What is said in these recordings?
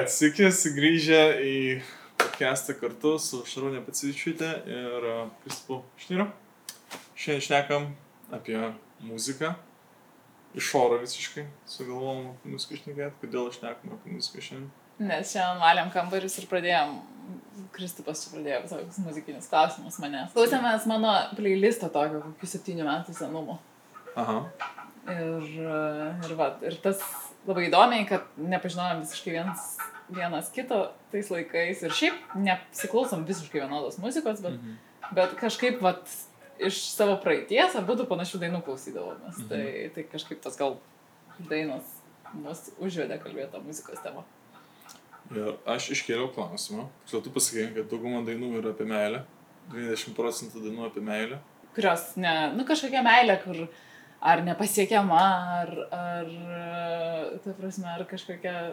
Alright, sveiki, sugrįžę į podcastą kartu su Šarūnė Pacivičiūtė ir uh, Kristupu Šnyru. Šiandien šnekam apie muziką. Iš oro visiškai sugalvojom apie muziką šnekėti. Kodėl šnekam apie muziką šiandien? Nes šiandien valėm kambarius ir pradėjom, Kristupas čia pradėjo visokius muzikinius klausimus manęs. Klausėmės mano playlisto tokio, kokių septynių metų senumo. Aha. Ir, ir, va, ir tas labai įdomiai, kad nepažinojom visiškai vienas, vienas kito tais laikais. Ir šiaip nepsiklausom visiškai vienodos muzikos, bet, Mhm. bet kažkaip vat, iš savo praeities abu panašių dainų klausydavomės. Mhm. Tai, tai kažkaip tas gal dainos mus užvedė kalbėti tą muzikos temą. Ir aš iškėliau klausimą. Tiksliau, tu pasakei, kad dauguma dainų yra apie meilę. 20 procentų dainų apie meilę. kurios, ne, nu kažkokia meilė, kur ar nepasiekiama, ar, ar, ta prasme, ar kažkokia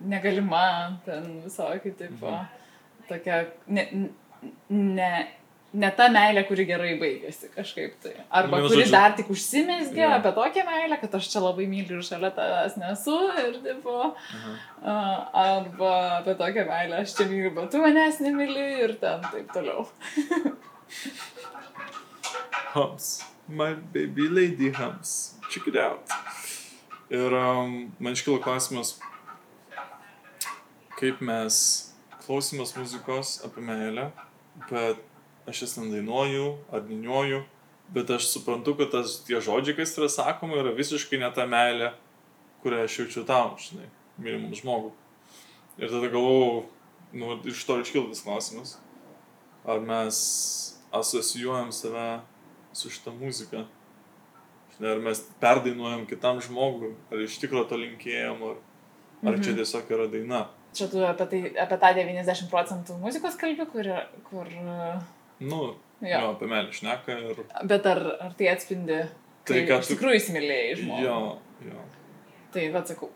negalima, ten visokie, taip, Mhm. tokia, ne, ne, ne ta meilė, kuri gerai baigėsi kažkaip tai. Arba Nu, kuri žodžiu- dar tik užsimesgė Jo. apie tokią meilę, kad aš čia labai myliu ir šalia tavęs nesu, ir tipo, a, arba apie tokią meilę aš čia myliu, bet tu manęs nemyli ir ten taip toliau. Hums. My baby lady hums. Check it out. Ir um, man iškilo klausimas, kaip mes klausimės muzikos apie meilę, bet aš jas ten dainuoju ar dainuoju, bet aš suprantu, kad tas, tie žodžiai, kas yra sakoma, yra visiškai ne ta meilė, kurią aš jaučiu tau, žinai, mylimam žmogui. Ir tada galvojau, nu, iš to iškilo tas klausimas, ar mes asocijuojam save su šitą muziką. Žinai, ar mes perdainuojam kitam žmogui, ar iš tikrųjų to linkėjom, ar, ar čia Mhm. tiesiog yra daina. Čia tu apie, tai, apie tą 90 procentų muzikos kalbi, kur, kur Nu, jo, jo. apie meilę šneka ir... Bet ar, ar tai atspindi, Tai, ką iš tu- tikrųjų įsimylėjai žmogų? Jo, jo. Tai va, sakau,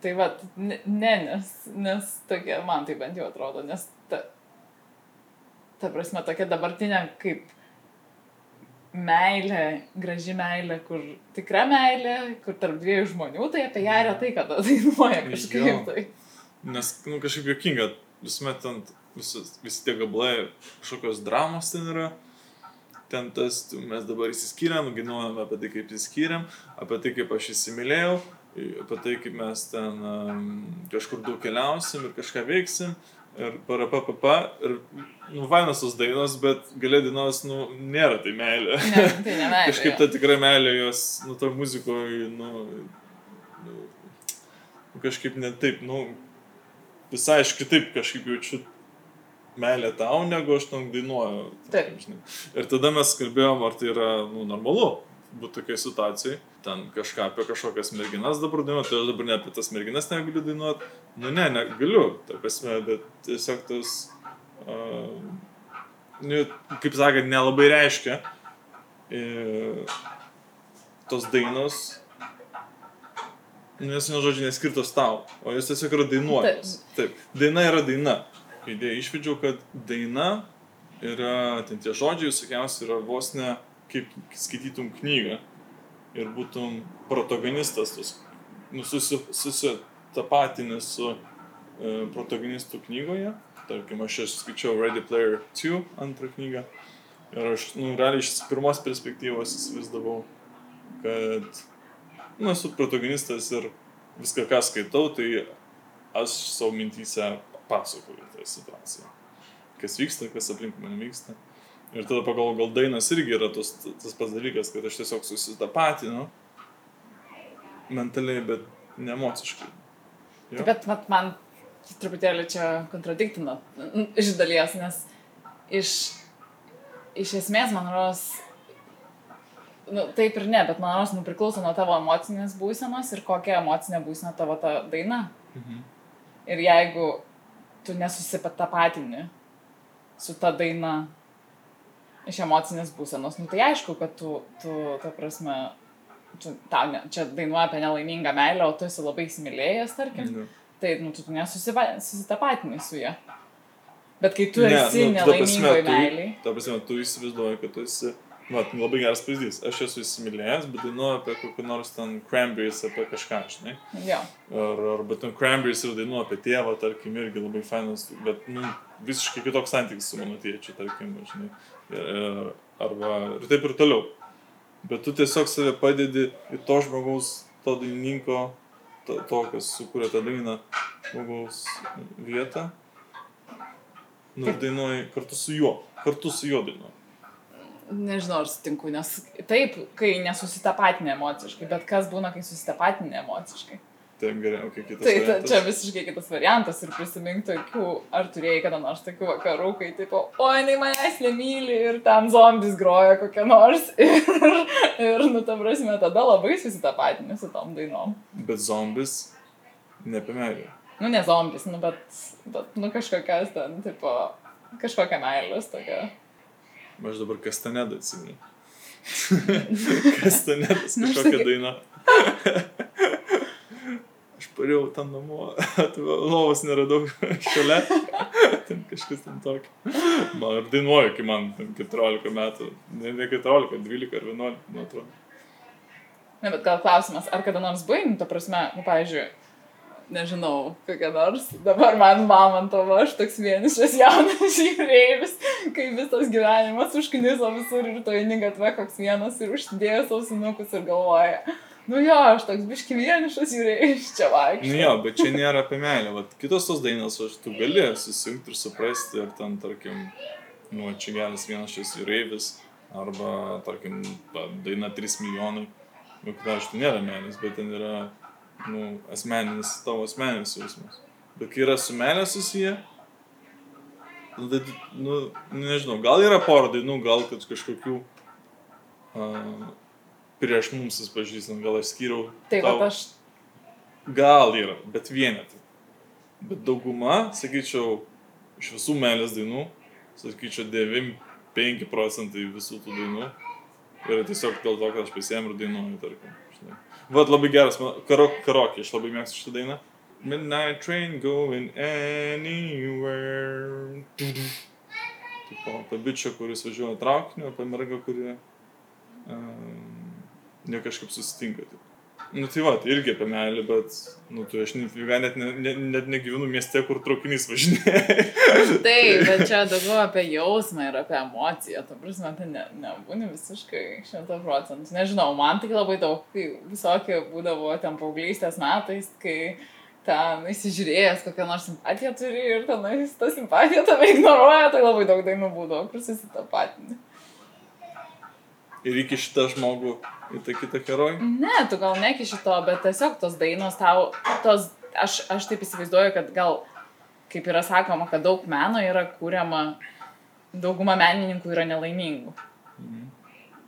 tai va, ne, ne, nes, nes tokia, man tai bent jau atrodo, nes ta, ta prasme, tokia dabartinė kaip meilė, graži meilė, kur tikra meilė, kur tarp dviejų žmonių, tai apie ją retai kada dainuoja kažkaip. Tai. Nes, nu, kažkaip jokinga, visuomet ant visi, visi tie gablai, kažkokios dramos ten yra. Ten tas, mes dabar įsiskyrėm, ginuojam apie tai, kaip įsiskyrėm, apie tai, kaip aš įsimylėjau, apie tai, kaip mes ten um, kažkur daug keliausim ir kažką veiksim. Ir parapapapa, ir, nu, vainas tos dainos, bet galė dainos, nu, nėra tai meilė. Ne, tai ne meilė. Kažkaip ta tikra meilė jos, nu, to muzikoje, nu, nu, nu, kažkaip ne taip, nu, visai aš kitaip kažkaip jaučiu meilę tau, negu aš tam dainuoju. Taip. žinai. Ir tada mes kalbėjom, ar tai yra, nu, normalu būti tokiai situacijai. Ten kažką apie kažkokias merginas dabar dainuoti, tai aš dabar ne apie tas merginas negaliu dainuoti. Nu, ne, negaliu, ta prasme, bet tiesiog tas, uh, nu, kaip sakant, nelabai reiškia. Ir tos dainos, nu, nes jo žodžiai neskirtos tau, o jos tiesiog yra dainuojamos. Taip, daina yra daina. Idėja išvedžiau, kad daina yra, ten tie žodžiai visokiausi yra vos ne kaip skaitytum knygą ir būtum protagonistas, tus, nu, susi, susitapatinęs su e, protagonistu knygoje. Tarkim, aš čia skaičiau Ready Player 2 antrą knygą ir aš, nu, realiai iš pirmos perspektyvos įsivaizdavau, kad, nu, esu protagonistas ir viską, ką skaitau, tai aš savo mintyse pasakoju tą situaciją. Kas vyksta, kas aplink mane vyksta. Ir tada pagalvoju, gal dainas irgi yra tos, tas pats dalykas, kad aš tiesiog susitapatinu mentaliai, bet ne emociškai. Jo. Taip, bet vat, man truputėlį čia kontradiktina iš dalies, nes iš, iš esmės, man rodos, nu, taip ir ne, bet man rodos, nu, priklauso nuo tavo emocinės būsenos ir kokia emocinė būsena tavo ta daina. Mhm. Ir jeigu tu nesusipatapatini su ta daina iš emocinės būsenos, nu, tai aišku, kad tu, tu ta prasme, tu, tau ne, čia dainuoja apie nelaimingą meilę, o tu esi labai įsimylėjęs, tarkim. Nu. Tai, nu, tu nesusitapatinai su ja. Bet kai tu Ne, esi nu, ta nelaimingoje tu- meiliai, Ta prasme, tu įsivaizduoji, kad tu esi Vat, labai geras pavyzdys. Aš esu įsimylėjęs, bet dainuoju apie kokį nors ten cranberries, apie kažką, žinai. Jo. Ar, arba ten cranberries ir dainuoju apie tėvą, tarkim, irgi labai fainas, bet, nu, visiškai kitoks santykis su mano tėčiu, tarkim, žinai. Ir, arba ir taip ir toliau. Bet tu tiesiog save padedi į to žmogaus, to dainininko, to, to kas sukūrė tą dainą, žmogaus vietą. Nu, dainuoji kartu su juo, kartu su juo dainuoji. Nežinau, ar sutinku, nes taip, kai nesusitapatinė emociškai, bet kas būna, kai susitapatinė emociškai. Taip geriau, kai kitas. Tai ta, variantas. čia visiškai kitas variantas ir prisimink tokių, ar turėjai kada nors tokių vakarų, kai tipo, o jinai manęs nemyli ir ten zombis groja kokią nors ir, ir nu, ta prasme, tada labai susitapatini su tom dainom. Bet zombis ne apie meilę. Nu, ne zombis, nu, bet, bet nu, kažkokias ten, tipo, kažkokia meilės tokia. Aš dabar kastanedą atsimenu. kastanedas Nu, aš kažkokia sakai- daina. Parėjau ten namo, lovos neradau šalia. Ten kažkas ten tokio. Man ir dainuoju, kai man ten 14 metų. Ne, ne 14, 12 ar 11, man atrodo. Ne, bet gal klausimas, ar kada nors buvai, nu, ta prasme, nu, pavyzdžiui, nežinau, kokia nors, dabar man mamantovo, aš toks vienišas jaunas žiūrėjus, kai visas gyvenimas užkniso visur ir to eini gatve koks vienas ir užsidėjęs ausinukus ir galvoja, nu jo, aš toks biški vienišas žiūrėjus čia Nu vaikščiu. jo, bet čia nėra apie meilę. Vat kitos tos dainos, aš tu gali susijungti ir suprasti, ir ten, tarkim, nu, čia geras vienas šis jūreivis, arba, tarkim, ta daina 3 milijonai. Nu, kada aš tai nėra meilės, bet ten yra, nu, asmeninis, tavo asmeninis jausmas. Bet kai yra su meilė susiję, nu, tai, nu, nežinau, gal yra pora dainų, gal kad kažkokių uh, prieš mums susipažįstant, gal aš skyriau. Tai tau- aš, Gal yra, bet vienetai. Bet dauguma, sakyčiau, iš visų meilės dainų, sakyčiau, 9-5 procentai visų tų dainų yra tiesiog dėl to, kad aš pasiemu ir dainuoju, tarkim. žinai. Vat labai geras, karok, karokė, aš labai mėgstu šitą dainą. Midnight train going anywhere. Tipo, apie bičią, kuris važiuoja traukiniu, apie mergą, kuri um, ne kažkaip susitinka. Taip. Nu tai va, tai irgi apie meilę, bet, nu tai aš net, ne, ne, net negyvenu mieste, kur traukinys važinėja. taip, bet čia daugiau apie jausmą ir apie emociją, ta prasme, tai ne, nebūni visiškai šimta procentų. Nežinau, man tik labai daug, kai visokie būdavo ten paauglystės metais, kai ten įsižiūrėjęs kokią nors simpatiją turi ir tenais ta simpatija tave ignoruoja, tai labai daug dainų būdavo, kur susitapatinti. Ir iki šitą žmogų į tą kitą herojų. Ne, tu gal nekiši to, bet tiesiog tos dainos tau, tos, aš, aš taip įsivaizduoju, kad gal, kaip yra sakoma, kad daug meno yra kūriama, dauguma menininkų yra nelaimingų. Mhm.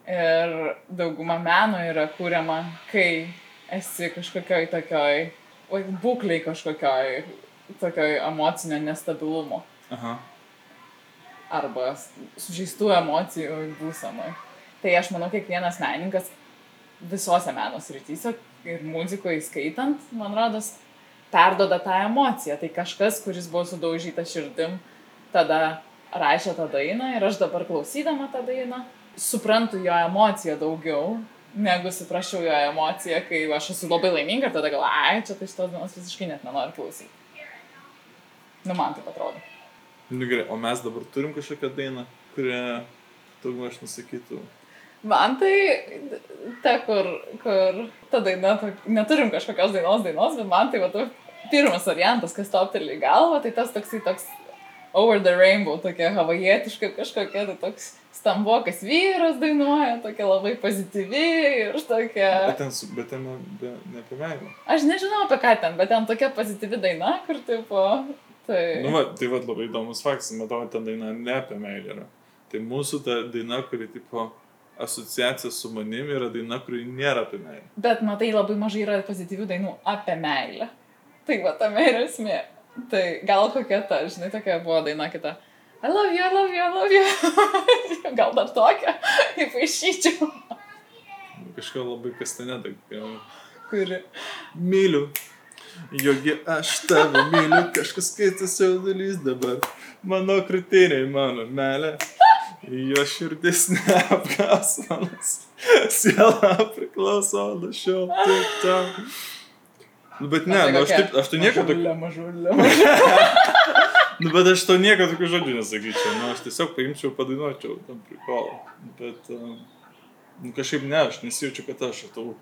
Ir dauguma meno yra kūriama, kai esi kažkokioj tokioj, būkliai kažkokioj, tokioj emocinio nestabilumo Aha. arba sužeistų emocijų būsenoj. Tai aš manau, kiekvienas menininkas visose meno srityse ir muzikoje skaitant, man rodos, perdoda tą emociją. Tai kažkas, kuris buvo sudaužytas širdim, tada rašė tą dainą ir aš dabar klausydama tą dainą suprantu jo emociją daugiau, negu suprasčiau jo emociją, kai aš esu labai laiminga ir tada gal, ai, čia tai šitos dainos visiškai net nenoriu klausyti. Nu, man taip atrodo. Nu gerai, o mes dabar turim kažkokią dainą, kurią daugmaž nusakytų. Man tai ta, kur, kur ta daina, neturim kažkokios dainos dainos, bet man tai va, pirmas variantas, kas topteli į galvą, tai tas toksai toks over the rainbow, tokia havajietiška kažkokia, tai toks stambokas vyras dainuoja, tokia labai pozityvi ir tokia... Bet ten, bet ten ne, be, ne apie meilę. Aš nežinau apie ką ten, bet ten tokia pozityvi daina, kur tipo... Tai... Nu, va, tai va, labai įdomus faktas, matau, ta daina ne apie meilę yra. Tai mūsų ta daina, kuri tipo asociacija su manimi yra daina, kuri nėra apie meilę. Bet matai, labai mažai yra pozityvių dainų apie meilę. Tai va, tame yra esmė. Tai gal kokia ta, žinai, tokia buvo daina kita. I love you, I love you, I love you. gal dar tokia, įpaišyčiau. Kažką labai kastanėta. Kuri. Myliu. Jogi aš tave myliu, kažkas kitas jaudulys dabar. Mano krūtinė, mano melė. Jo širdis neapgas manas. Siela priklauso nuo šio. Taip, taip. Nu, bet ne, nu, aš, taip, aš to niekada... Mažulė, mažulė, mažulė. Nu, bet aš to niekada tokių žodžių nesakyčiau. Nu, aš tiesiog paimčiau, padainuočiau tam prikolą. Bet um, nu, kažkaip ne, aš nesijaučiu, kad aš atau.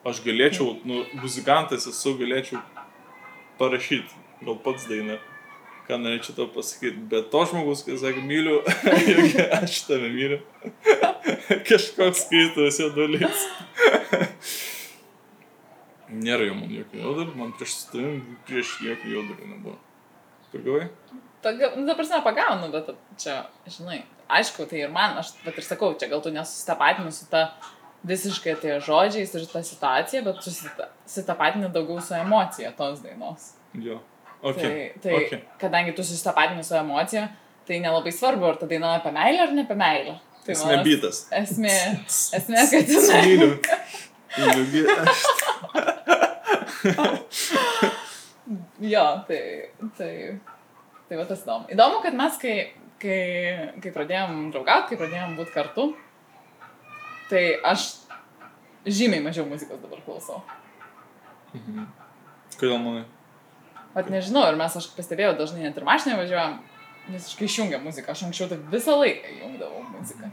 Aš galėčiau, nu, muzikantas esu, galėčiau parašyti, gal pats dainą, ką norėčiau to pasakyti. Bet to žmogus, kas sakė, myliu, aš tave myliu. Kažkoks jo dalis. Nėra jau man jokio jaudulio, man prieš tavim prieš jokio jaudulio nebuvo. Pagavai? Paga, nu, ta prasme, pagaunu, bet čia, žinai, aišku, tai ir man, aš pat ir sakau, čia gal tu nesusitapatini su ta visiškai tie žodžiais ir ta situacija, bet susitapatini daugiau su emocija tos dainos. Jo. Okay. Tai, tai okay. kadangi tu susitapatini su emocija, tai nelabai svarbu, ar ta daina apie meilę ar ne apie meilę. Tai Esmė manas- bitas. Esmė, esmė, kad jinai. Myliu. Myliu, Jo, tai, tai, tai va tas įdomu. Įdomu, kad mes, kai, kai, kai pradėjom draugauti, kai pradėjom būti kartu, tai aš žymiai mažiau muzikos dabar klausau. Mhm. Kodėl manai? Vat nežinau, ir mes, aš pastebėjau, dažnai net ir mašinai važiuojam, visiškai išjungia muziką. Aš anksčiau tai visą laiką jungdavau muziką.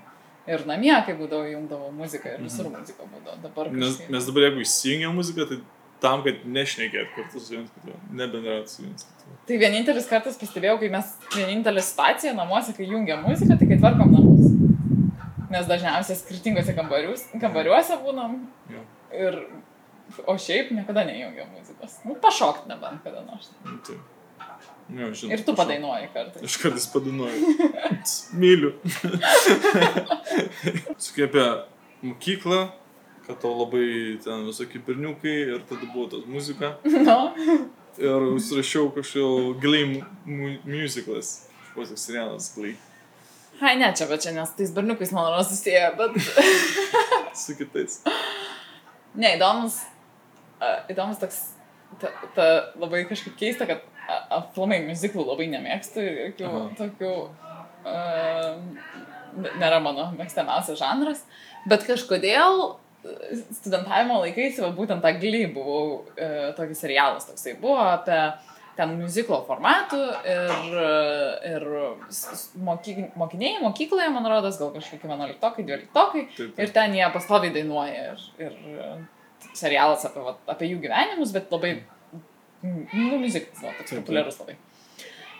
Ir namie, kai būdavo, jungdavau muziką ir visur muzika būdavo. Dabar Nes kažkaip... mes dabar jeigu įsijungiam muziką, tai tam, kad nešnekėt kartu su viens kitu, nebendraut su viens kitu. Tai vienintelis kartas pastebėjau, kai mes vienintelė situacija namuose, kai jungiam muziką, tai kai tvarkom namus. Nes dažniausiai skirtingose kambariuose būnam. Jo. Ir, o šiaip niekada nejungiam muzikos. Nu, pašokti nebent kada nors. Nu, tai. Jo, žinau, Ir tu prašau. padainuoji kartais. Aš kartais padainuoju. Myliu. Sakai apie mokyklą, kad tau labai ten visokie berniukai ir tada buvo tas muzika. Nu, Ir užsirašiau kažkokio Glee mu musiclas. Buvo toks serialas Glee. hai, ne čia, bet čia nes tais berniukais man yra susiję, bet... Su kitais. Ne, įdomus, toks, ta, ta labai kažkaip keista, kad a- aplamai muziklų labai nemėgstu ir jokių Aha. tokių, uh, nėra mano mėgstamiausias žanras, bet kažkodėl e, studentavimo laikais, va, būtent tą glį buvau, uh, tokį serialas toksai buvo apie ten muziklo formatų ir, e, ir mokyk, mokiniai mokykloje, man rodos, gal kažkokie 11-okai, 12-okai, Taip, Ir ten jie pastoviai dainuoja ir, ir e, serialas apie, va, apie jų gyvenimus, bet labai, mm, nu, muzikos, va, toks populiarus labai.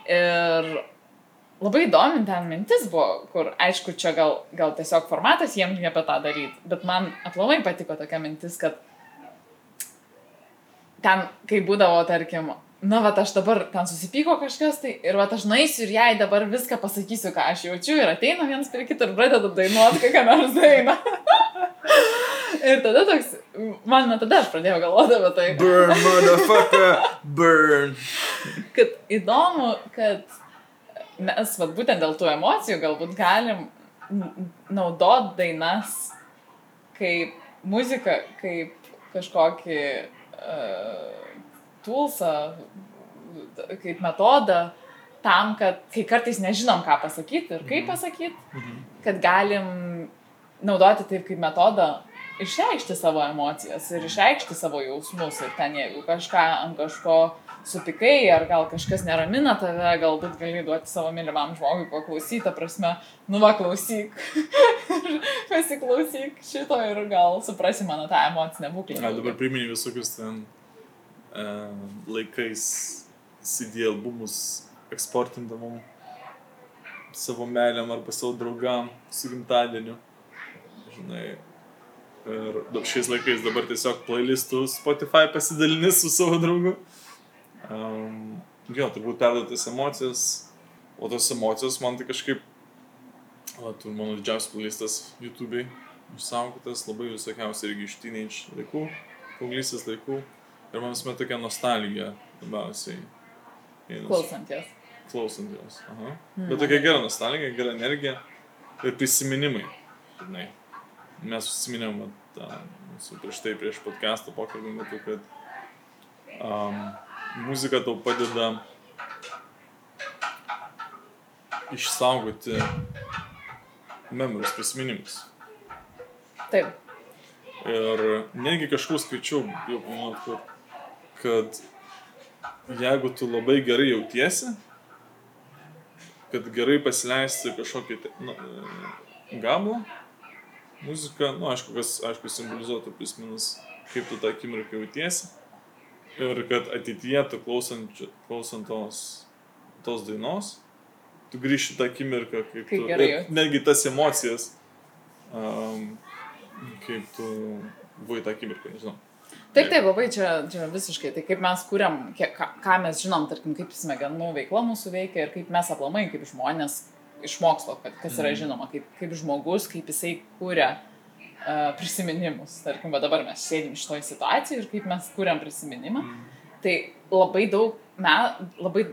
Ir labai įdomi ten mintis buvo, kur, aišku, čia gal, gal tiesiog formatas jiems apie tą daryti, bet man aplamai patiko tokia mintis, kad ten, kai būdavo, tarkim, na, va, aš dabar ten susipyko kažkas, tai ir va, aš naisiu ir jai dabar viską pasakysiu, ką aš jaučiu, ir ateina vienas prie kito ir pradeda dainuoti kokią nors dainą. ir tada toks, man nuo tada aš pradėjau galvoti apie tai, Burn, motherfucker, burn. kad įdomu, kad mes, va, būtent dėl tų emocijų galbūt galim naudot dainas kaip muziką, kaip kažkokį uh, toolsą, kaip metodą tam, kad kai kartais nežinom, ką pasakyti ir kaip pasakyti, Mhm. kad galim naudoti taip kaip metodą išreikšti savo emocijas ir išreikšti savo jausmus. Ir ten, jeigu kažką ant kažko supikai, ar gal kažkas neramina tave, galbūt gali duoti savo mylimam žmogui paklausyti, ta prasme, nu va klausyk, pasiklausyk šito ir gal suprasi mano tą emocinę būklę. A, dabar priminė visokius ten laikais CD albumus eksportindavom savo meiliam arba savo draugam su gimtadieniu. Žinai. Ir šiais laikais dabar tiesiog playlistų Spotify pasidalini su savo draugu. Um, jo, turbūt perduotas emocijas. O tos emocijos man tai kažkaip... O, tu mano didžiausias playlistas YouTube'ai išsaugotas labai visokiausiai irgi iš teenage laikų, paauglystės laikų. Ir man visuomet tokia nostalgija labiausiai. Klausant jas. Klausant jos. Aha. Mhm. Bet tokia gera nostalgija, gera energija ir prisiminimai. Žinai. Mes užsiminėm vat, tą mūsų prieš tai, prieš podcast'o pokalbį metu, kad um, muzika tau padeda išsaugoti memories, prisiminimus. Taip. Ir netgi kažkur skaičiau, jau pamanau, kur, kad jeigu tu labai gerai jautiesi, kad gerai pasileisti kažkokį nu, gabalą, muziką, nu, aišku, kas, aišku, simbolizuotų plius minus, kaip tu tą akimirką jautiesi. Ir kad ateityje tu klausant, klausant tos, tos dainos, tu grįši tą akimirką, kaip, Kaip tu, ir netgi tas emocijas, um, kaip tu buvai tą akimirką, nežinau. Taip, taip, labai čia, čia visiškai. Tai kaip mes kūriam, kiek, ką, ką mes žinom, tarkim, kaip smegenų veikla mūsų veikia ir kaip mes aplamai, kaip žmonės iš mokslo, kas yra žinoma, kaip, kaip žmogus, kaip jisai kūrė uh, prisiminimus. Tarkim, va dabar mes sėdim šitoje situacijoje ir kaip mes kūriam prisiminimą. Tai labai daug, me, labai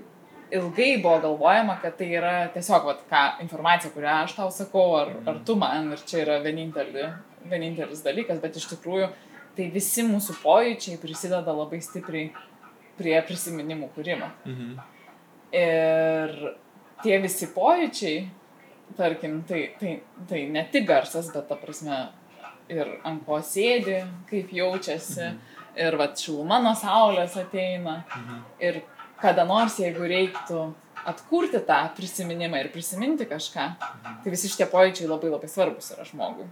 ilgai buvo galvojama, kad tai yra tiesiog vat, ką, informacija, kurią aš tau sakau, ar, ar tu man, ir čia yra vieninteli, vienintelis dalykas, bet iš tikrųjų tai visi mūsų pojūčiai prisideda labai stipriai prie prisiminimų kūrimo. Mhm. Ir tie visi pojūčiai, tarkim, tai, tai, tai ne tik garsas, bet ta prasme ir ant ko sėdi, kaip jaučiasi, mhm. ir va šiluma nuo saulės ateina. Mhm. Ir kada nors, jeigu reiktų atkurti tą prisiminimą ir prisiminti kažką, tai visi šitie pojūčiai labai labai svarbus yra žmogui.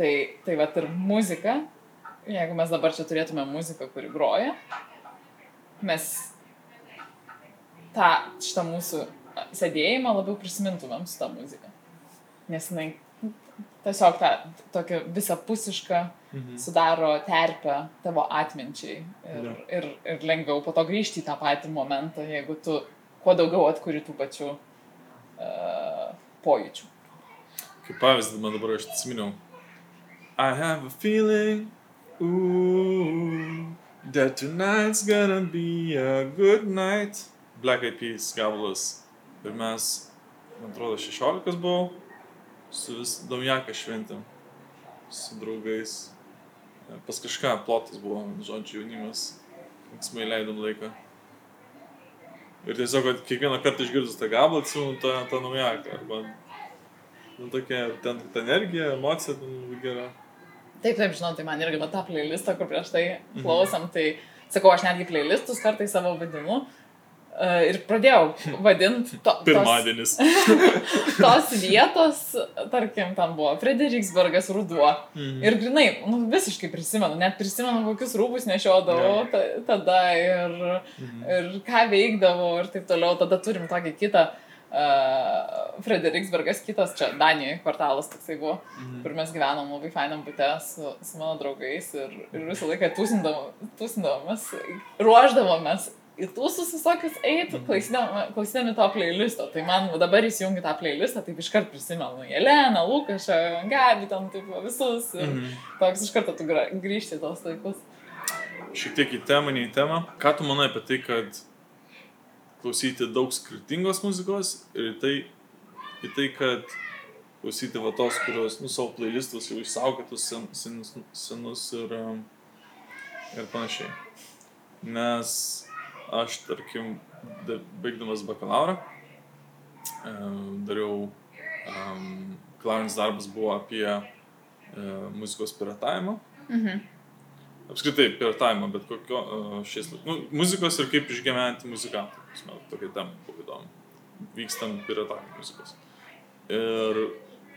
Tai, tai va ir muzika, jeigu mes dabar čia turėtume muziką, kuri groja, mes tą šitą mūsų sėdėjimą labiau prisimintumėm su tą muziką. Nes jinai tiesiog tą tokią visapusišką Mhm. sudaro terpę tavo atminčiai ir, Jo. ir, ir lengviau po to grįžti į tą patį momentą, jeigu tu kuo daugiau atkuri tų pačių uh, pojūčių. Kaip pavyzdį, man dabar aš atsiminiau. I have a feeling, ooh, that tonight's gonna be a good night. Black Eyed Peas gabalas. Ir mes, man atrodo, 16 buvau, su vis Daujaką šventėm, su draugais. Pas kažką plotas buvo, žodžiu, jaunimas. Linksmai leidom laiką. Ir tiesiog, kad kiekvieną kartą išgirdus tą gabalą, atsimenu tą, tą naujaką. Arba, nu, tokia, ten ta energija, emocija, ten gera. Taip, taip, žinau, tai man irgi va tą playlistą, kur prieš tai klausom, tai sakau, aš netgi playlistus kartais savo vadinu. Uh, ir pradėjau vadinti to, tos, Pirmadienis. tos vietos, tarkim, tam buvo Frederiksbergas ruduo. Mhm. Ir grinai, nu, visiškai prisimenu, net prisimenu, kokius rūbus nešiodavau ta, tada ir, Mhm. ir ką veikdavau ir taip toliau. Tada turim tokį kitą, uh, Frederiksbergas kitas, čia Danijoje kvartalas toksai buvo, Mhm. kur mes gyvenom labai fainam bute su, su mano draugais ir, ir visą laiką tūsindavom- tūsindavomės, ruoždavomės. Į tūsus visokius eit, klausydami, klausydami to playlisto. Tai man dabar įsijungi tą playlistą, taip iškart prisimenu Jeleną, Lukašą, Gabi, ten taip visus. Ir Mhm. toks iš karto tu grįžti į tos laikus. Šiek tiek į temą, ne į temą. Ką tu manai apie tai, kad klausyti daug skirtingos muzikos ir į tai, į tai kad klausyti va tos, kurios, nu, savo playlistus jau išsaugotus sen, senus, senus ir, um, ir panašiai. Nes aš, tarkim, da- baigdamas bakalaurą, um, dariau, um, Clarence darbas buvo apie uh, muzikos piratavimą Mhm. apskritai piratavimą, bet kokio uh, šiais laikais. Nu, muzikos ir kaip išgyventi muzikantą. Prasme, Tokia tema buvo įdomi. Vykstant piratavimą muzikos. Ir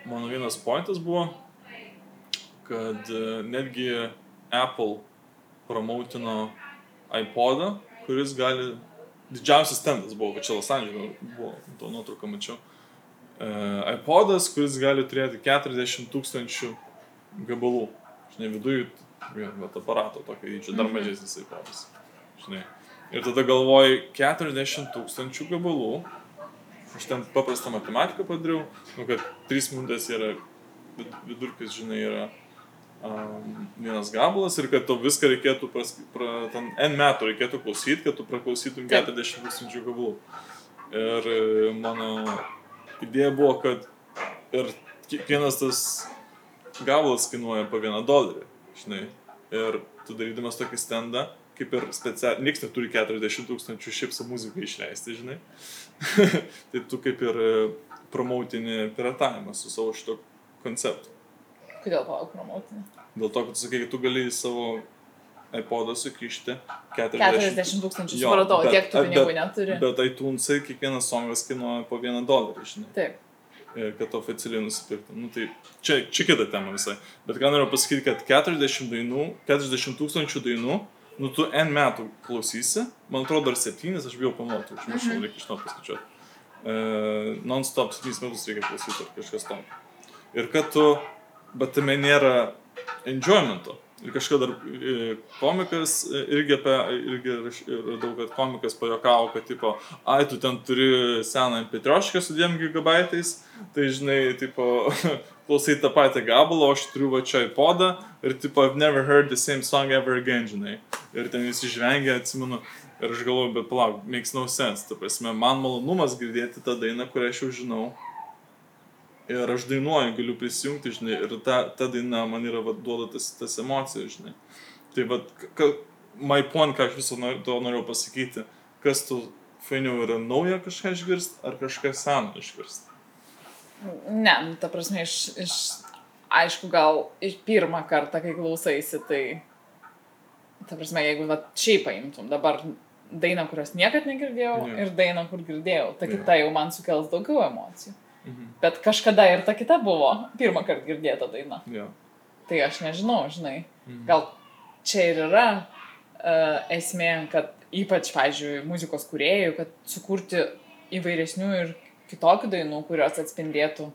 mano vienas pointas buvo, kad uh, netgi Apple promoutino iPodą, kuris gali... Didžiausias tendas buvo, va čia Los Andželė buvo, to nuotrauką mačiau. Uh, iPodas, kuris gali turėti 40 tūkstančių gabalų. Žinai, viduje bet aparato tokio dydžio, dar Mhm. mažesnis iPodas. Žinai. Ir tada galvoji 40 tūkstančių gabalų. Aš ten paprastą matematiką padariau, nu, kad 3 minutės yra vid- vidurkis, žinai, yra um, vienas gabalas ir kad to viską reikėtų, pras, pra, ten N metų reikėtų klausyti, kad tu praklausytum Taip. 40 tūkstančių gabalų. Ir e, mano idėja buvo, kad ir kiekvienas tas gabalas kainuoja po vieną dolerį, žinai. Ir tu darydamas tokį stendą, kaip ir specialiai, niekas neturi 40 tūkstančių šiaip su muzika išleisti, žinai. tai tu kaip ir e, promotinį piratavimą su savo šito konceptu. Kodėl palauk promotinį? Dėl to, kad tu sakai, kad tu gali į savo iPodą sukišti 40, 40 tūkstančių. Supratau, tiek tu pinigų bet, neturi. Bet iTunes'ai kiekvienas songas kainuoja po vieną dolerį, žinai. Taip. Ir kad oficialiai nusipirktum. Nu, tai čia, čia kita tema visai. Bet ką noriu pasakyti, kad 40 dainų, 40 tūkstančių dainų, nu tu N metų klausysi, man atrodo dar 7, aš bijau pamatyti, užmiršau, mhm. reikia iš to paskaičiuoti. Uh, Non-stop 7 metus reikia klausyti ar kažkas tom. Ir kad tu, bet tame nėra enjoymento. Ir kažkada dar e, komikas e, irgi apie, irgi radau, kad komikas pajokavo, kad, tipo, ai, tu ten turi seną Petriošką su 2 gigabaitais, tai žinai, tipo, klausai tą patį gabalą, o aš turiu va čia į podą ir, tipo, I've never heard the same song ever again, žinai. Ir ten visi žvengia, atsimenu, ir aš galvoju, bet palauk, makes no sense, ta prasme, man malonumas girdėti tą dainą, kurią aš jau žinau ir aš dainuoju, galiu prisijungti, žinai, ir ta, ta daina man yra va, duoda tas, tas emocijas, žinai. Tai va, my point, ką aš viso nor, to norėjau pasakyti, kas tu fainiau yra nauja kažką išgirsti, ar kažką seną išgirsti? Ne, nu, ta prasme, iš, iš, aišku, gal iš pirmą kartą, kai klausaisi, tai, ta prasme, jeigu va, šiaip paimtum dabar dainą, kurios niekad negirdėjau yeah. ir dainą, kur girdėjau, ta yeah. kita jau man sukels daugiau emocijų. Mhm. Bet kažkada ir ta kita buvo pirmą kartą girdėta daina. Ja. Tai aš nežinau, žinai. Mhm. Gal čia ir yra uh, esmė, kad ypač, pavyzdžiui, muzikos kuriejų, kad sukurti įvairesnių ir kitokių dainų, kurios atspindėtų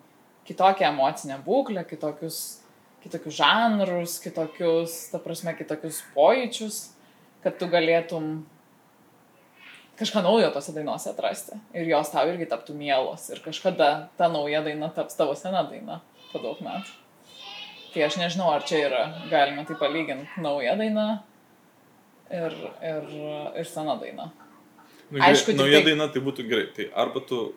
kitokią emocinę būklę, kitokius, kitokius žanrus, kitokius, ta prasme, kitokius pojūčius, kad tu galėtum kažką naujo tose dainose atrasti. Ir jos tau irgi taptų mielos. Ir kažkada ta nauja daina taps tavo sena daina po daug metų. Tai aš nežinau, ar čia yra, galima tai palyginti, nauja daina ir, ir, ir sena daina. Nu, Aišku, nauja tai... daina tai būtų gerai. Tai arba tu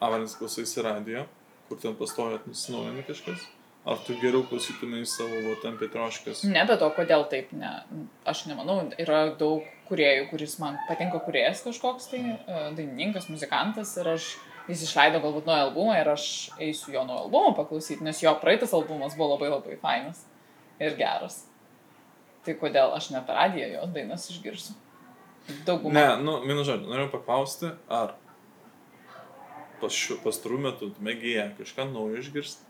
avanis klausaisi radio, kur ten pastovi atsinaujina kažkas, ar tu geriau klausytumai savo tam Petroškas? Ne, bet o kodėl taip, ne, aš nemanau, yra daug kuriejų, kuris man patinka kuriejas kažkoks tai, e, dainininkas, muzikantas ir aš, jis išleido galbūt naują albumą ir aš eisiu jo naujo albumo paklausyti, nes jo praeitas albumas buvo labai labai fainas ir geras. Tai kodėl aš ne per radiją jo dainas išgirsiu? Daugumą. Ne, nu, vienu žodžiu, noriu paklausti, ar pastarų metų mėgėja kažką naujo išgirsti?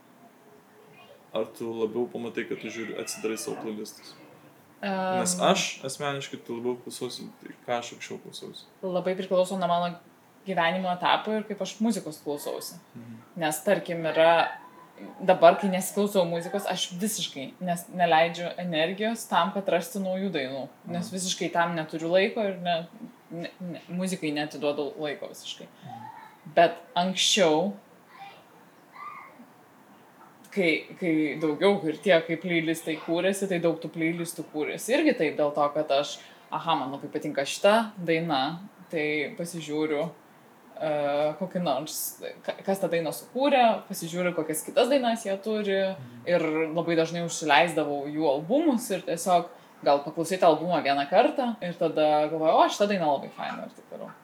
Ar tu labiau pamatai, kad tu žiūri, atsidarai savo playlistus? Um, Nes aš asmeniškai tai labiau klausausi, tai ką aš anksčiau klausausi. Labai priklauso nuo mano gyvenimo etapo ir kaip aš muzikos klausausi. Mhm. Nes tarkim yra, dabar, kai nesiklausau muzikos, aš visiškai nes, neleidžiu energijos tam, kad rasti naujų dainų. Nes mhm. visiškai tam neturiu laiko ir ne, ne, ne, muzikai netiduodu laiko visiškai. Mhm. Bet anksčiau kai, kai daugiau ir tie, kai playlistai kūrėsi, tai daug tų playlistų kūrėsi. Irgi taip dėl to, kad aš, aha, man labai patinka šita daina, tai pasižiūriu uh, kokį nors, kas tą dainą sukūrė, pasižiūriu, kokias kitas dainas jie turi mhm. ir labai dažnai užsileisdavau jų albumus ir tiesiog gal paklausyti albumą vieną kartą ir tada galvoju, o šitą dainą labai faina ir taip toliau.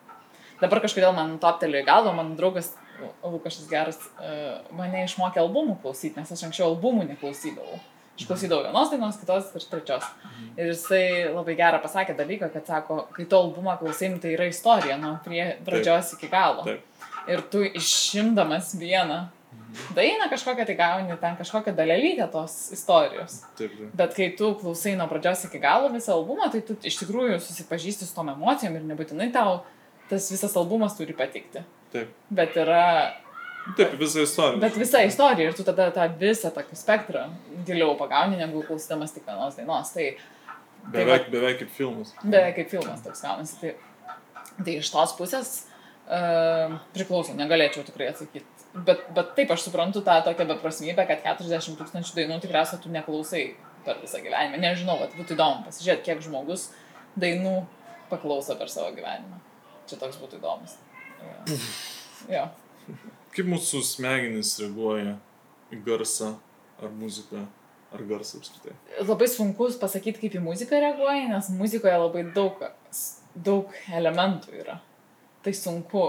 Dabar kažkodėl man toptelė į galvą, mano draugas Lukašas geras uh, mane išmokė albumų klausyti, nes aš anksčiau albumų neklausydavau. Aš klausydavau vienos dainos, kitos ir trečios. Mhm. Ir jisai labai gerą pasakė dalyką, kad sako, kai to albumą klausim, tai yra istorija nuo pradžios iki galo. Taip. Ir tu išimdamas vieną mhm. dainą kažkokią tai gauni ten kažkokią dalelytę tos istorijos. Taip, taip. Bet kai tu klausai nuo pradžios iki galo visą albumą, tai tu iš tikrųjų susipažįsti su tom emocijom ir nebūtinai tau tas visas albumas turi patikti. Taip. Bet yra. Taip, visa istorija. Bet visa istorija ir tu tada tą visą tokį spektrą giliau pagauni, negu klausydamas tik vienos dainos. Tai, tai beveik, tai, beveik kaip filmas. Beveik kaip filmas toks gaunasi. Tai, tai iš tos pusės uh, priklauso, negalėčiau tikrai atsakyti. Bet, bet taip aš suprantu tą tokią beprasmybę, kad 40 tūkstančių dainų tikriausiai tu neklausai per visą gyvenimą. Nežinau, bet būtų įdomu pasižiūrėti, kiek žmogus dainų paklauso per savo gyvenimą. Čia toks būtų įdomus. Ja. Kaip mūsų smegenys reaguoja į garsą ar muziką? ar garsą apskritai? Labai sunku pasakyti, kaip į muziką reaguoji, nes muzikoje labai daug, daug elementų yra. Tai sunku,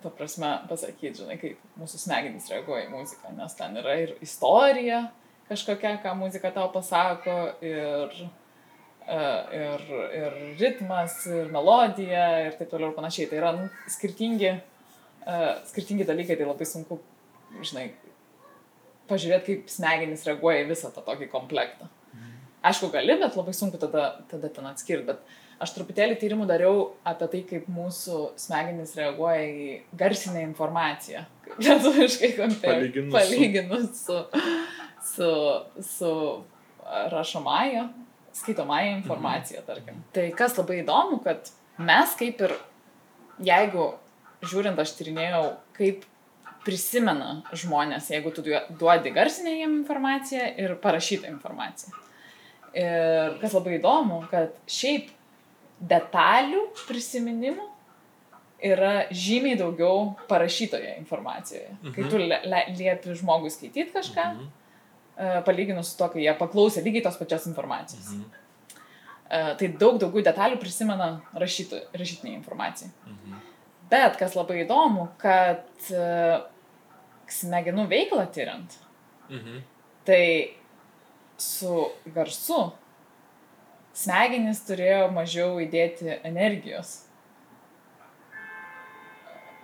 ta prasme, pasakyti, žinai, kaip mūsų smegenys reaguoja į muziką, nes ten yra ir istorija kažkokia, ką muzika tau pasako, ir, ir, ir ritmas, ir melodija, ir taip toliau ir panašiai. Tai yra nu, skirtingi, uh, skirtingi dalykai, tai labai sunku, žinai, pažiūrėti, kaip smegenys reaguoja į visą tą tokį komplektą. Mhm. Aišku, gali, bet labai sunku tada, tada ten atskirti. Bet aš truputėlį tyrimų dariau apie tai, kaip mūsų smegenys reaguoja į garsinę informaciją. Lietuviškai palyginus, palyginus su, su, su rašomąją, skaitomąją informaciją, tarkim. Tai kas labai įdomu, kad mes kaip ir, jeigu žiūrint, aš tyrinėjau, kaip prisimena žmonės, jeigu tu duodi garsinę jiem informaciją ir parašytą informaciją. Ir kas labai įdomu, kad šiaip detalių prisiminimų yra žymiai daugiau parašytoje informacijoje. Mhm. Kai tu liepi žmogui skaityti kažką, mhm. E, palyginus su to, kai jie paklausė lygiai tos pačios informacijos. Mhm. E, tai daug daugiau detalių prisimena rašytų, rašytinė informacija. Mhm. Bet kas labai įdomu, kad uh, smegenų veiklą tyriant, mhm. tai su garsu smegenys turėjo mažiau įdėti energijos.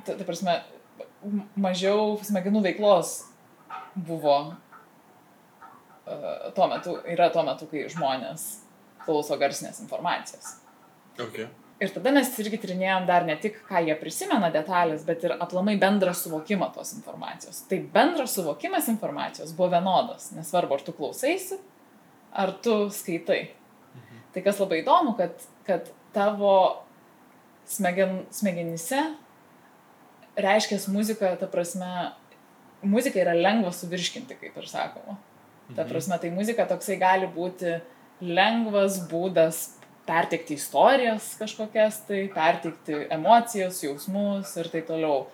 Ta, ta prasme, mažiau smegenų veiklos buvo tuo metu, yra tuo metu, kai žmonės klauso garsinės informacijos. Okay. Ir tada mes irgi tyrinėjom dar ne tik, ką jie prisimena detalės, bet ir aplamai bendrą suvokimą tos informacijos. Tai bendras suvokimas informacijos buvo vienodas, nesvarbu, ar tu klausaisi, ar tu skaitai. Mhm. Tai kas labai įdomu, kad, kad tavo smegen, smegenyse reiškia muzika, ta prasme, muzika yra lengva suvirškinti, kaip ir sakoma. Ta mhm. prasme, tai muzika toksai gali būti lengvas būdas perteikti istorijas kažkokias, tai perteikti emocijas, jausmus ir taip toliau.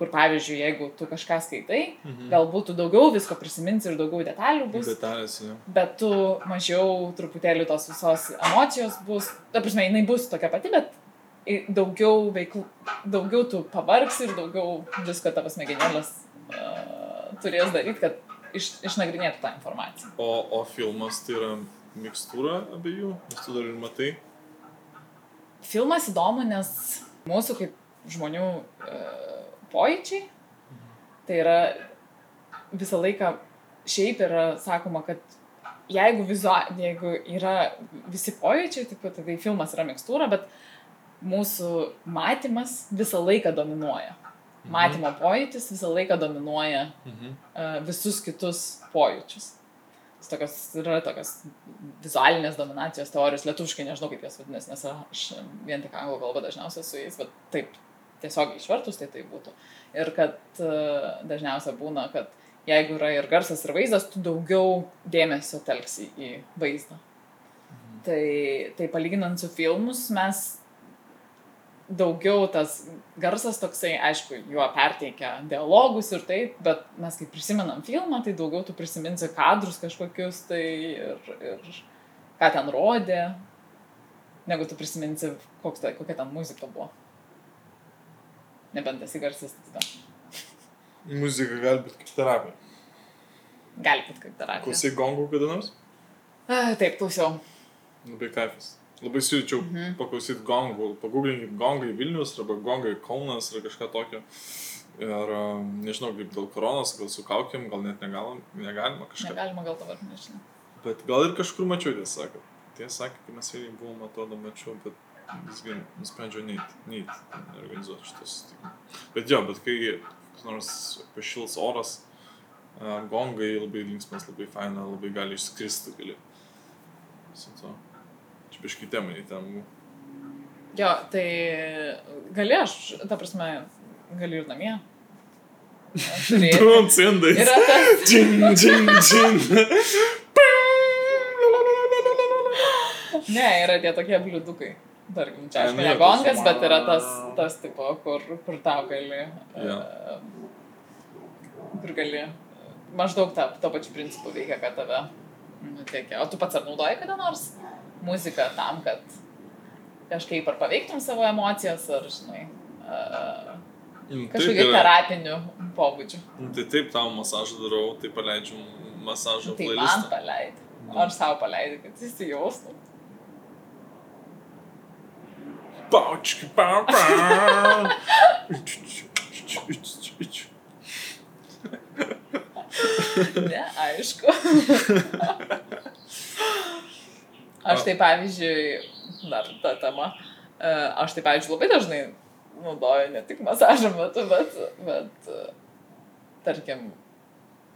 Kur pavyzdžiui, jeigu tu kažką skaitai, mhm. galbūt tu daugiau visko prisiminsi ir daugiau detalių bus. Detalės, jau. Bet tu mažiau truputėlį tos visos emocijos bus, ta prasme, jinai bus tokia pati, bet daugiau veiklų, daugiau tu pavargsi ir daugiau visko tavo smegenėlės uh, turės daryti, kad iš, išnagrinėtų tą informaciją. O, o filmas tai yra mikstūra abiejų, nes tu dar ir matai. Filmas įdomu, nes mūsų kaip žmonių e, pojūčiai, tai yra visą laiką šiaip yra sakoma, kad jeigu, vizua, jeigu yra visi pojūčiai, pat tai filmas yra mikstūra, bet mūsų matymas visą laiką dominuoja. Mhm. Matymo pojūtis visą laiką dominuoja mhm. uh, visus kitus pojūčius tokios, yra tokios vizualinės dominacijos teorijos, lietuviškai nežinau kaip jas vadinasi, nes aš vien tik anglų kalbą dažniausiai su jais, bet taip tiesiog išvertus tai tai būtų. Ir kad uh, dažniausiai būna, kad jeigu yra ir garsas, ir vaizdas, tu daugiau dėmesio telksi į vaizdą. Mhm. Tai, tai palyginant su filmus, mes daugiau tas garsas toksai, aišku, juo perteikia dialogus ir taip, bet mes kai prisimenam filmą, tai daugiau tu prisiminsi kadrus kažkokius tai ir, ir ką ten rodė, negu tu prisiminsi, tai, kokia ten muzika buvo. Nebent esi garsas, tada. Muzika gali būti kaip terapija. Gali būti kaip terapija. Klausai gongų kada nors? Taip, klausiau. Labai kaifas. Labai siūlyčiau -hmm. paklausyti gongų, pagooglinti gongai Vilnius arba gongai Kaunas ar kažką tokio. Ir nežinau, kaip dėl koronos, gal su kaukiam, gal net negalim, negalima kažką. Negalima gal dabar, nežinau. Bet gal ir kažkur mačiau, tiesą sakant. Tiesą sakant, kai mes vėliai buvom, atrodo, mačiau, bet visgi nusprendžiau neiti, neiti, organizuoti šitą susitikimą. Bet jo, bet kai nors pašils oras, gongai labai linksmas, labai faina, labai gali išskristi, gali. Su to biškai temai ten. Jo, tai gali aš, ta prasme, gali ir namie. Drum cindai. Yra tas. Džin, džin, džin. ne, yra tie tokie bliudukai. Tarkim, čia aišku ne gongas, bet yra tas, tas tipo, kur, kur tau gali. Uh, kur gali. Maždaug tą, to pačiu principu veikia, kad tave Nu, tiek, o tu pats ar naudoji kada nors muziką tam, kad kažkaip ar paveiktum savo emocijas, ar, žinai, uh, kažkokiu terapiniu pobūdžiu. Nu, tai taip, tau masažą darau, tai paleidžiu masažo tai playlistą. Man paleidai. Ar savo paleidai, kad įsijaustum. Paučki, pau, pau. ne, aišku. Aš tai pavyzdžiui, dar ta tema, e, aš tai pavyzdžiui labai dažnai naudoju ne tik masažo metu, bet, bet tarkim,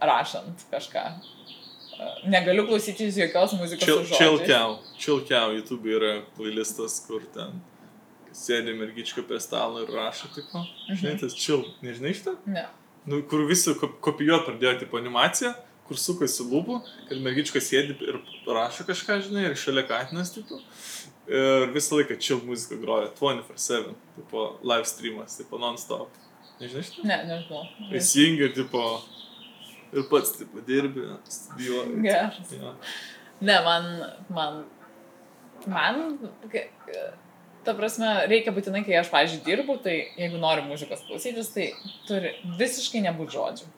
rašant kažką. E, negaliu klausytis jokios muzikos. Čilkiau, čilkiau, YouTube yra playlistas, kur ten sėdi mergička prie stalo ir rašo, tipo. Mhm. Žinai, tas čil, nežinai šitą? Ne nu, kur visi kopijuoti pradėjo tipo animaciją, kur sukasi lūpų, kad mergička sėdi ir rašo kažką, žinai, ir šalia katinas, tipo. Ir visą laiką chill muzika groja 24-7, tipo live streamas, tipo non-stop. Nežinai šitą? Ne, nežinau. Įsijungia, tipo, ir pats, tipo, dirbi, studijuoji. Geras. Ja. Ne, man, man, man, ta prasme, reikia būtinai, kai aš, pažiūrėjau, dirbu, tai jeigu noriu muzikos klausytis, tai turi visiškai nebūti žodžių.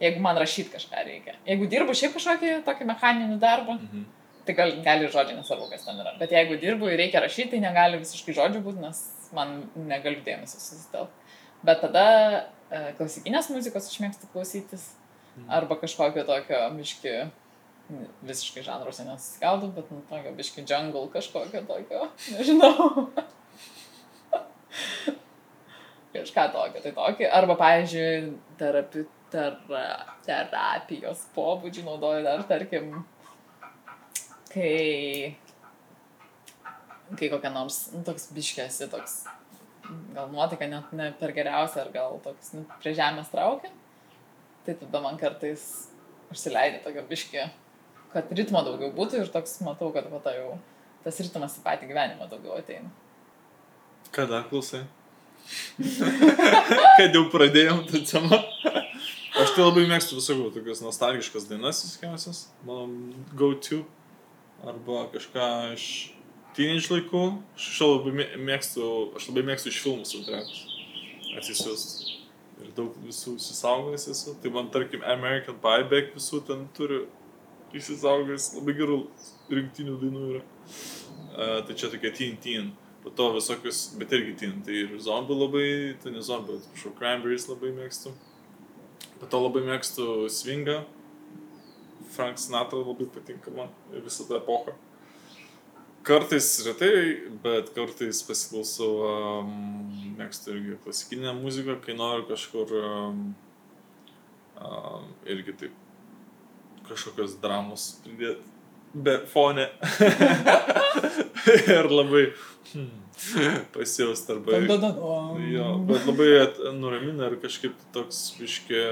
Jeigu man rašyti kažką reikia. Jeigu dirbu šiaip kažkokį tokį mechaninį darbą, mhm. tai gali, gali žodžiai nesvarbu, kas ten yra. Bet jeigu dirbu ir reikia rašyti, tai negali visiškai žodžių būti, nes man negaliu dėmesio susitelkti. Bet tada e, klasikinės muzikos aš mėgstu klausytis. Mhm. Arba kažkokio tokio miški visiškai žanruose nesigaudau, bet nu, tokio biški jungle kažkokio tokio, nežinau. Kažką tokio, tai tokį. Arba, pavyzdžiui, terapi, tera, terapijos pobūdžių naudoju dar, tarkim, kai, kai kokia nors, nu, toks biškėsi, toks, gal nuotaika net ne per geriausia, ar gal toks nu, prie žemės traukia, tai tada man kartais užsileidė tokio biškį kad ritmo daugiau būtų ir toks matau, kad va, ta jau tas ritmas į patį gyvenimą daugiau ateina. Kada klausai? kad jau pradėjom tą temą. Aš tai labai mėgstu visokių tokias nostalgiškas dainas, viskiausias, mano go-to. Arba kažką iš teenage laikų. Aš labai mėgstu, aš labai mėgstu iš filmų soundtrackus. Atsisiųst. Ir daug visų susaugojęs esu. Tai man, tarkim, American Pie Back visų ten turiu įsisaugojęs, labai gerų rinktinių dainų yra. Uh, tai čia tokia teen teen. Po to visokius, bet irgi teen. Tai ir zombių labai, tai ne zombių, atsiprašau, cranberries labai mėgstu. Po to labai mėgstu swingą. Frank Sinatra labai patinka man visą tą epochą. Kartais retai, bet kartais pasiklausau, um, mėgstu irgi klasikinę muziką, kai noriu kažkur um, um, irgi taip kažkokios dramos pridėti. Be fone. ir labai hmm, pasijaust arba... Jo, bet labai nuramina ir kažkaip toks biškė,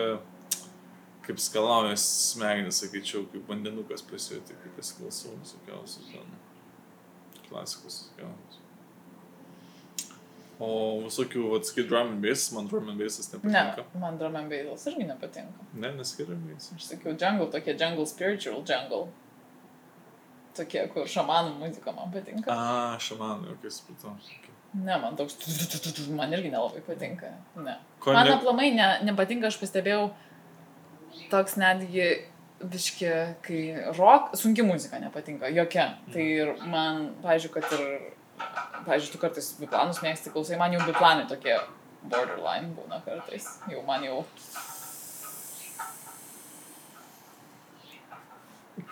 kaip skalaujas smegenis, sakyčiau, kaip vandenukas pasijauti, kaip pasiklausau visokiausių ten klasikos visokiausių. O visokių, atsakai, drum and bass, man drum and bassas nepatinka. Ne, man drum and bassas irgi nepatinka. Ne, nesakai drum and bass. Aš sakiau, jungle, tokie jungle spiritual jungle. Tokie, kur šamanų muzika man patinka. A, šamanų, jokai supratau. Ne, man toks, man irgi nelabai patinka. Ne. Ko man ne... aplamai ne, nepatinka, aš pastebėjau, toks netgi biški, kai rock, sunki muzika nepatinka, jokia. Tai ir man, pažiūrėjau, kad ir pavyzdžiui, tu kartais biplanus mėgsti, klausai, man jau biplanai tokie borderline būna kartais. Jau man jau.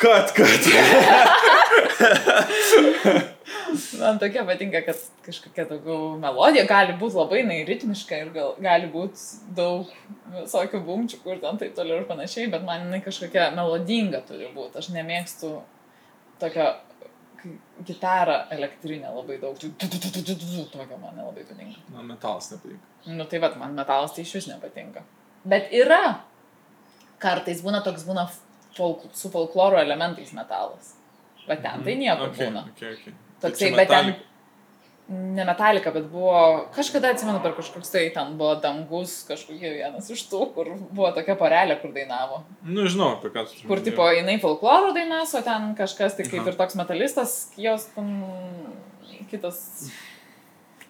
Kad, kad. man tokia patinka, kad kažkokia daugiau melodija gali būti labai na, ritmiška ir gal, gali būti daug visokių bumčių, kur ten taip toliau ir panašiai, bet man jinai kažkokia melodinga turi būti. Aš nemėgstu tokio gitarą elektrinę labai daug. Tokio man nelabai patinka. Man metalas nepatinka. Nu tai vad, man metalas tai iš vis nepatinka. Bet yra. Kartais būna toks būna folk, su folkloro elementais metalas. Bet ten tai mhm. nieko okay, būna. Okay, okay. Toksai, bet ten. ne metalika, bet buvo, kažkada atsimenu per kažkoks tai ten buvo dangus, kažkokie vienas iš tų, kur buvo tokia porelė, kur dainavo. Nu, žinau, apie ką tu. Kur, tipo, jinai folkloro dainas, o ten kažkas, tai kaip Aha. ir toks metalistas, jos ten kitas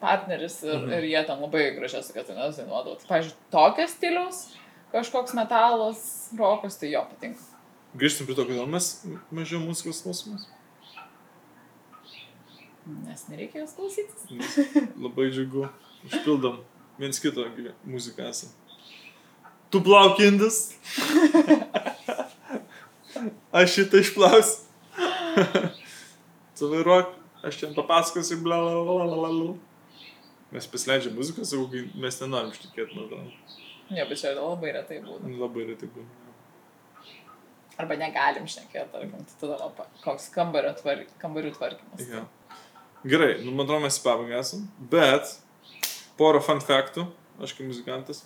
partneris ir, mhm. ir jie ten labai gražias tokias dainas dainuodavo. Tai, pavyzdžiui, tokias stilius, kažkoks metalas, rokas, tai jo patinka. Grįžtum prie to, kodėl mes mažiau muzikos klausomas. Nes nereikia jos klausytis. Labai džiugu. Užpildom viens kito muziką esam. Tu plaukindis. aš šitą išplausiu. tu vairuok, aš čia papasakosiu, bla bla bla bla bla. Mes pasileidžiam muziką, sakau, mes nenorim ištikėti nuo to. Ne, bet čia labai retai būna. Labai retai būna. Arba negalim šnekėti, tarkim, tai tada koks kambario tvark, kambarių tvarkymas. Ja. Gerai, nu, man atrodo, mes į pabaigą esam, bet porą fun faktų, aš kaip muzikantas,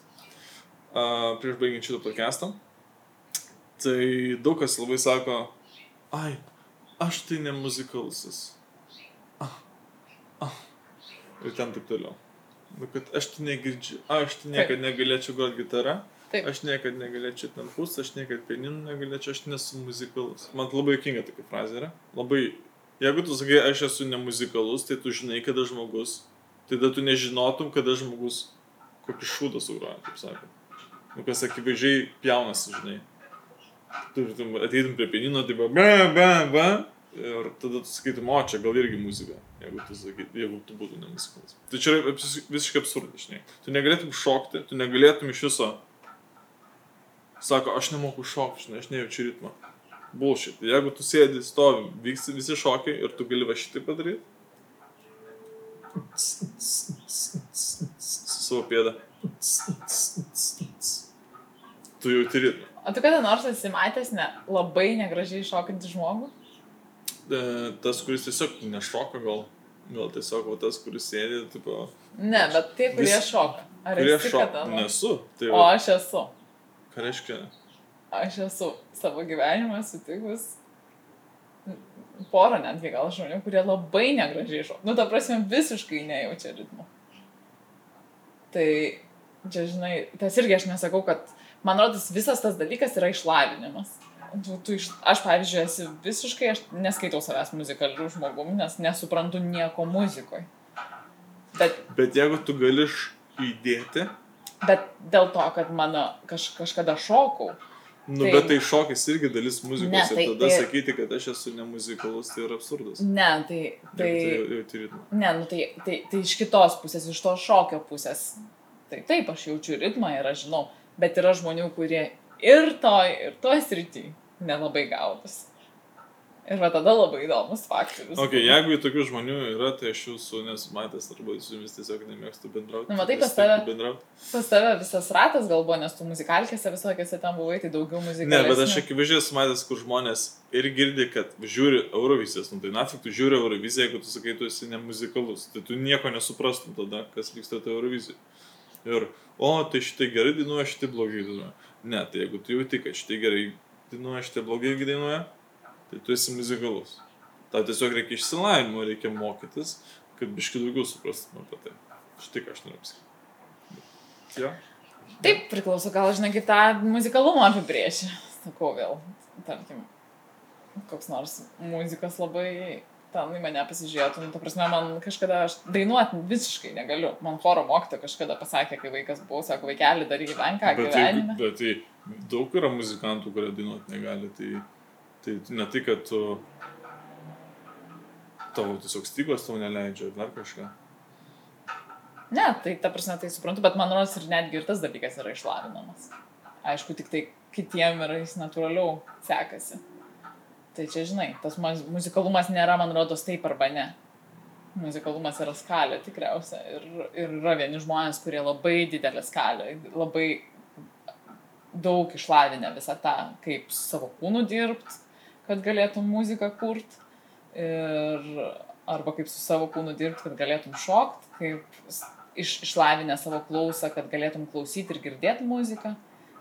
uh, prieš baigiant šitą podcastą. Tai daug kas labai sako, ai, aš tai ne muzikalusis. Ah, ah. Ir ten taip toliau. Nu, kad aš tai negirdžiu, aš tai niekada negalėčiau groti gitarą. Taip. Aš niekada negalėčiau ten pūsti, aš niekada pianinu negalėčiau, aš nesu muzikalus. Man labai jokinga tokia frazė yra. Labai Jeigu tu sakai, aš esu nemuzikalus, tai tu žinai, kada žmogus, tai tada tu nežinotum, kada žmogus kokį šūdą sugroja, kaip sakė. Nu, kas akivaizdžiai pjaunasi, žinai. Tu ateitum prie pianino, tai ba, ba, ba, ba. Ir tada tu sakytum, o čia gal irgi muzika, jeigu tu, sakyt, jeigu tu būtum nemuzikalus. Tai čia yra visiškai absurdas, žinai. Tu negalėtum šokti, tu negalėtum iš viso. Sako, aš nemoku šokti, žinai, aš nejaučiu ritmo bullshit. Jeigu tu sėdi, stovi, vyksta visi šokiai ir tu gali va šitai padaryti. Su savo pėdą. Tu jau turi. O tu kada nors esi matęs ne, labai negražiai šokantį žmogų? E, tas, kuris tiesiog nešoka gal. Gal tiesiog va, tas, kuris sėdi, tipo... Ne, bet tie, kurie vis... šoka. Ar kurie šoka? Nesu. Tai. O aš esu. Ką reiškia? aš esu savo gyvenimą sutikus porą netgi gal žmonių, kurie labai negražiai šoka. Nu, ta prasme, visiškai nejaučia ritmo. Tai, čia žinai, tas irgi aš nesakau, kad, man rodos, visas tas dalykas yra išlavinimas. Tu, tu iš, aš, pavyzdžiui, esu visiškai, aš neskaitau savęs muzikalių žmogumi, nes nesuprantu nieko muzikoje. Bet, bet jeigu tu gali įdėti. Bet dėl to, kad mano kaž, kažkada šokau, Nu, tai, bet tai šokis irgi dalis muzikos ne, tai, ir tada tai, sakyti, kad aš esu nemuzikalus, tai yra absurdas. Ne, tai... tai, tai, tai ne, nu, tai, tai, tai iš kitos pusės, iš to šokio pusės. Tai taip, aš jaučiu ritmą ir aš žinau, bet yra žmonių, kurie ir toj, ir toj srity nelabai gaudas. Ir va tada labai įdomus faktorius. Ok, jeigu tokių žmonių yra, tai aš jūsų nesu matęs arba su jumis tiesiog nemėgstu bendrauti. Na, matai, pas tave, pas tave visas ratas gal buvo, nes tu muzikalkėse visokiose ten buvai, tai daugiau muzikos. Ne, bet aš akivaizdžiai esu matęs, kur žmonės ir girdi, kad žiūri Eurovizijas, nu tai nafik tu žiūri Euroviziją, jeigu tu sakai, tu esi nemuzikalus, tai tu nieko nesuprastum tada, kas vyksta toje Eurovizijoje. Ir, o, tai šitai gerai dainuoja, šitai blogai dainuoja. Ne, tai jeigu tu jauti, kad šitai gerai dainuoja, šitai blogai dainuoja tai tu esi muzikalus. Tau tiesiog reikia išsilavinimo, reikia mokytis, kad biški daugiau suprastum apie tai. Štai ką aš noriu pasakyti. Ja. Taip, priklauso, gal žinai, kaip tą muzikalumą apibrėžia. Sakau vėl, tarkim, koks nors muzikas labai ten į mane pasižiūrėtų, nu, ta prasme, man kažkada aš dainuoti visiškai negaliu. Man choro mokytoja kažkada pasakė, kai vaikas buvo, sako, vaikeli daryk gyvenką gyvenime. Bet tai daug yra muzikantų, kurie dainuoti negali, tai Tai ne tai, kad tu tavo tiesiog stygos tau neleidžia, dar kažką. Ne, tai ta prasme, tai suprantu, bet man rodos ir netgi ir tas dalykas yra išlavinamas. Aišku, tik tai kitiem yra jis natūraliau sekasi. Tai čia, žinai, tas muzikalumas nėra, man rodos, taip arba ne. Muzikalumas yra skalė tikriausia. Ir, ir yra vieni žmonės, kurie labai didelė skalė, labai daug išlavinę visą tą, kaip su savo kūnu dirbti, kad galėtum muziką kurt ir arba kaip su savo kūnu dirbti, kad galėtum šokt, kaip iš, išlavinę savo klausą, kad galėtum klausyti ir girdėti muziką.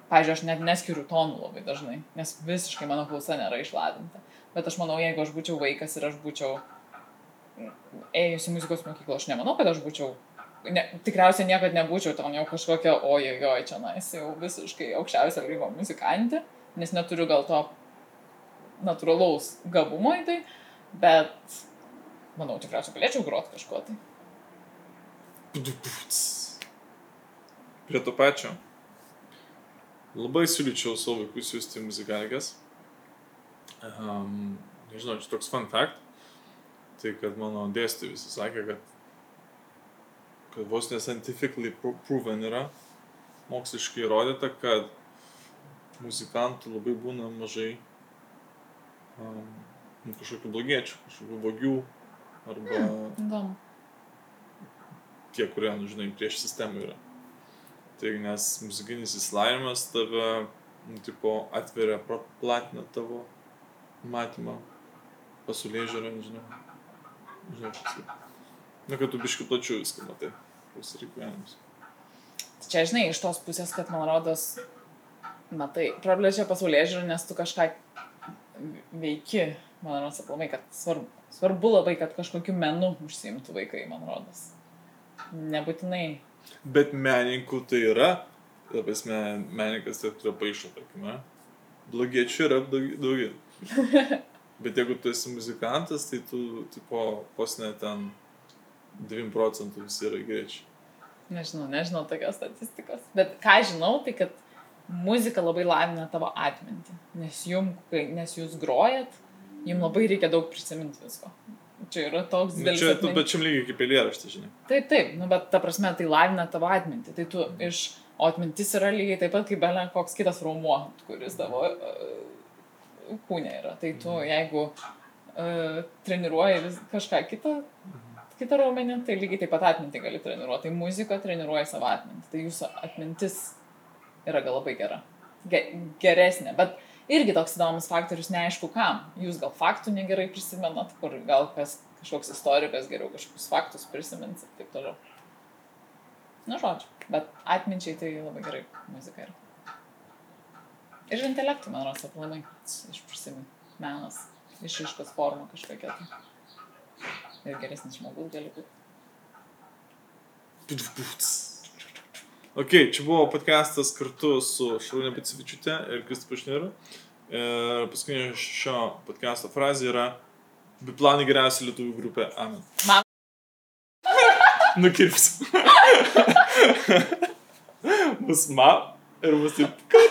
Pavyzdžiui, aš net neskiriu tonų labai dažnai, nes visiškai mano klausa nėra išlavinta. Bet aš manau, jeigu aš būčiau vaikas ir aš būčiau ėjus į muzikos mokyklą, aš nemanau, kad aš būčiau, ne, tikriausiai niekada nebūčiau ten jau kažkokia, ojojoj, čia nais jau visiškai aukščiausio lygo muzikantė, nes neturiu gal to natūralaus gabumo į tai, bet manau, tikriausiai galėčiau groti kažkuo tai. Prie to pačio. Labai siūlyčiau savo vaikus siūsti muzikalkės. Um, nežinau, čia toks fun fact. Tai kad mano dėstytojai visi sakė, kad, kad vos nescientifically proven yra, moksliškai įrodyta, kad muzikantų labai būna mažai kažkokių blogiečių, kažkokių vagių arba Įdomu. tie, kurie, nu, žinai, prieš sistemą yra. Tai nes muzikinis įsilavinimas tave, nu, tipo, atveria, platina tavo matymą, pasaulyje žiūrą, nežinau. Sakyti. Nu, kad tu biški plačiau viską matai, koks yra gyvenimas. Čia, žinai, iš tos pusės, kad man rodos, matai, praplečia pasaulyje žiūrą, nes tu kažką veiki, man rodos, aplamai, kad svarbu, svarbu labai, kad kažkokiu menu užsiimtų vaikai, man rodos. Nebūtinai. Bet menininkų tai yra, labai menininkas tai turi paišo, tarkime. Blogiečių yra daugiau. Bet jeigu tu esi muzikantas, tai tu, tipo, posne ten 2 procentų visi yra greičiai. Nežinau, nežinau tokios statistikos. Bet ką žinau, tai kad muzika labai lavina tavo atmintį. Nes, jum, nes jūs grojat, jums labai reikia daug prisiminti visko. Čia yra toks didelis. Nu, čia tu pačiam lygiai kaip eilėraštis, žinai. Taip, taip, nu, bet ta prasme tai lavina tavo atmintį. Tai tu iš, o atmintis yra lygiai taip pat kaip belė koks kitas raumuo, kuris tavo uh, kūne yra. Tai tu, mhm. jeigu uh, treniruoji vis kažką kitą, kitą raumenį, tai lygiai taip pat atmintį gali treniruoti. Tai muzika treniruoja savo atmintį. Tai jūsų atmintis yra gal labai gera. Ge geresnė. Bet irgi toks įdomus faktorius, neaišku kam. Jūs gal faktų negerai prisimenat, kur gal kas, kažkoks istorikas geriau kažkokius faktus prisimins ir taip toliau. Na, žodžiu. Bet atminčiai tai labai gerai muzika yra. Ir intelektui, man rodos, aplamai, iš prisimint. Menas, išaiškos forma kažkokia. Tai. Ir geresnis žmogus gali būti. Ok, čia buvo podcastas kartu su Šarūnė Pacifičiute ir Kristu Pašniru. Ir paskutinė šio podcasto frazė yra Biplanai geriausia lietuvių grupė. Amen. Man. Nukirpsiu. bus ma ir bus taip.